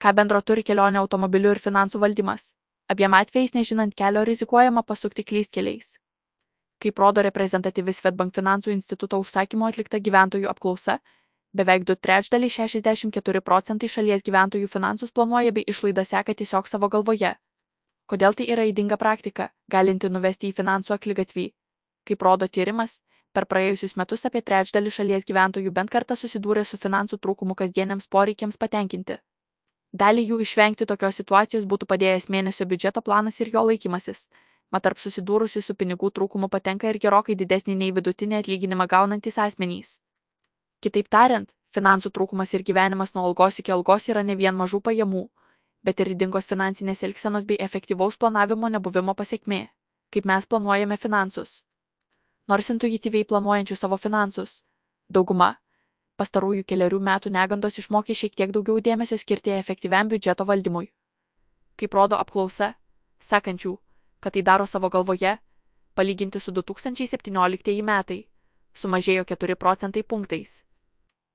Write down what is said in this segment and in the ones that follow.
Ką bendro turi kelionė automobiliu ir finansų valdymas? Abiem atvejais nežinant kelio rizikuojama pasukti klystkeliais. Kaip rodo reprezentatyvi Svetbank finansų instituto užsakymo atlikta gyventojų apklausa, beveik du trečdaliai 64 procentai šalies gyventojų finansus planuoja bei išlaidą seka tiesiog savo galvoje. Kodėl tai yra įdinga praktika, galinti nuvesti į finansų aklygatvį? Kaip rodo tyrimas, per praėjusius metus apie trečdalį šalies gyventojų bent kartą susidūrė su finansų trūkumu kasdieniams poreikiams patenkinti. Dalį jų išvengti tokios situacijos būtų padėjęs mėnesio biudžeto planas ir jo laikymasis, mat tarp susidūrusių su pinigų trūkumu patenka ir gerokai didesnį nei vidutinį atlyginimą gaunantys asmenys. Kitaip tariant, finansų trūkumas ir gyvenimas nuo algos iki algos yra ne vien mažų pajamų, bet ir ydingos finansinės elgsenos bei efektyvaus planavimo nebuvimo pasiekmė, kaip mes planuojame finansus. Nors intuityviai planuojančių savo finansus, dauguma pastarųjų keliarių metų negandos išmokė šiek tiek daugiau dėmesio skirti efektyviam biudžeto valdymui. Kaip rodo apklausa, sakančių, kad tai daro savo galvoje, palyginti su 2017 metai, sumažėjo 4 procentai punktais.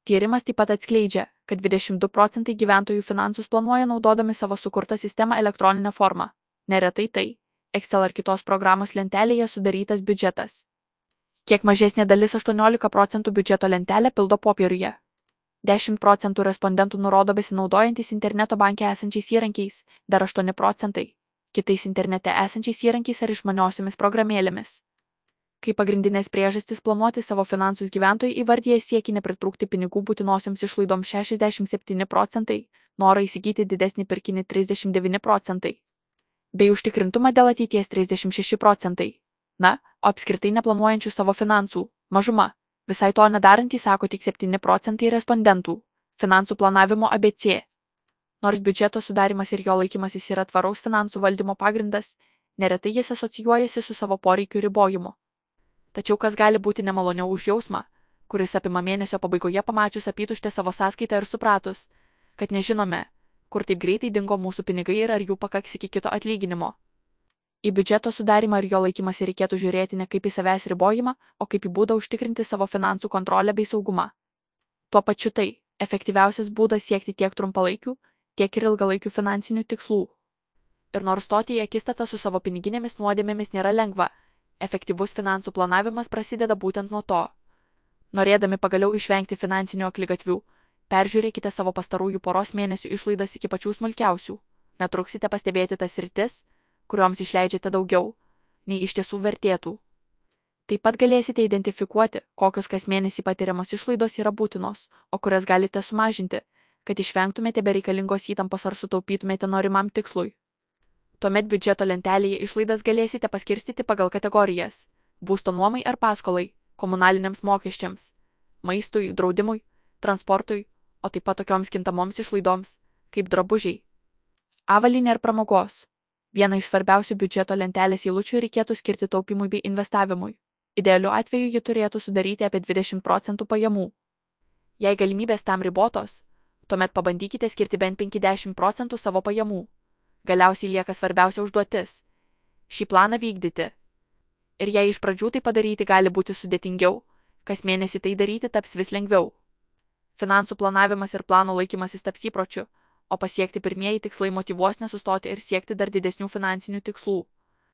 Tyrimas taip pat atskleidžia, kad 22 procentai gyventojų finansus planuoja naudodami savo sukurtą sistemą elektroninę formą. Neretai tai Excel ar kitos programos lentelėje sudarytas biudžetas. Kiek mažesnė dalis 18 procentų biudžeto lentelę pildo popieriuje. 10 procentų respondentų nurodo besinaudojantis interneto banke esančiais įrankiais, dar 8 procentai kitais internete esančiais įrankiais ar išmaniosiomis programėlėmis. Kaip pagrindinės priežastis planuoti savo finansus gyventojai įvardyje siekį nepritrūkti pinigų būtinosioms išlaidoms 67 procentai, norą įsigyti didesnį pirkinį 39 procentai, bei užtikrintumą dėl ateities 36 procentai. Na, o apskritai neplanuojančių savo finansų - mažuma. Visai to nedarantys sako tik 7 procentai respondentų. Finansų planavimo ABC. Nors biudžeto sudarimas ir jo laikymasis yra tvaraus finansų valdymo pagrindas, neretai jis asocijuojasi su savo poreikių ribojimu. Tačiau kas gali būti nemaloniau už jausmą, kuris apima mėnesio pabaigoje pamačius apytuštę savo sąskaitą ir supratus, kad nežinome, kur taip greitai dingo mūsų pinigai ir ar jų pakaks iki kito atlyginimo. Į biudžeto sudarimą ir jo laikymasi reikėtų žiūrėti ne kaip į savęs ribojimą, o kaip į būdą užtikrinti savo finansų kontrolę bei saugumą. Tuo pačiu tai efektyviausias būdas siekti tiek trumpalaikių, tiek ir ilgalaikių finansinių tikslų. Ir nors stoti į akistatą su savo piniginėmis nuodėmėmis nėra lengva, efektyvus finansų planavimas prasideda būtent nuo to. Norėdami pagaliau išvengti finansinių aklygatvių, peržiūrėkite savo pastarųjų poros mėnesių išlaidas iki pačių smulkiausių. Netruksite pastebėti tas rytis, kurioms išleidžiate daugiau, nei iš tiesų vertėtų. Taip pat galėsite identifikuoti, kokios kas mėnesį patiriamos išlaidos yra būtinos, o kurias galite sumažinti, kad išvengtumėte bereikalingos įtampos ar sutaupytumėte norimam tikslui. Tuomet biudžeto lentelėje išlaidas galėsite paskirstyti pagal kategorijas - būsto nuomai ar paskolai, komunaliniams mokesčiams, maistui, draudimui, transportui, o taip pat tokioms kintamoms išlaidoms, kaip drabužiai. Avalinė ir pramogos. Vieną iš svarbiausių biudžeto lentelės eilučių reikėtų skirti taupimui bei investavimui. Idealiu atveju ji turėtų sudaryti apie 20 procentų pajamų. Jei galimybės tam ribotos, tuomet pabandykite skirti bent 50 procentų savo pajamų. Galiausiai lieka svarbiausia užduotis - šį planą vykdyti. Ir jei iš pradžių tai padaryti gali būti sudėtingiau, kas mėnesį tai daryti taps vis lengviau. Finansų planavimas ir plano laikymasis taps įpročiu, o pasiekti pirmieji tikslai motivuos nesustoti ir siekti dar didesnių finansinių tikslų.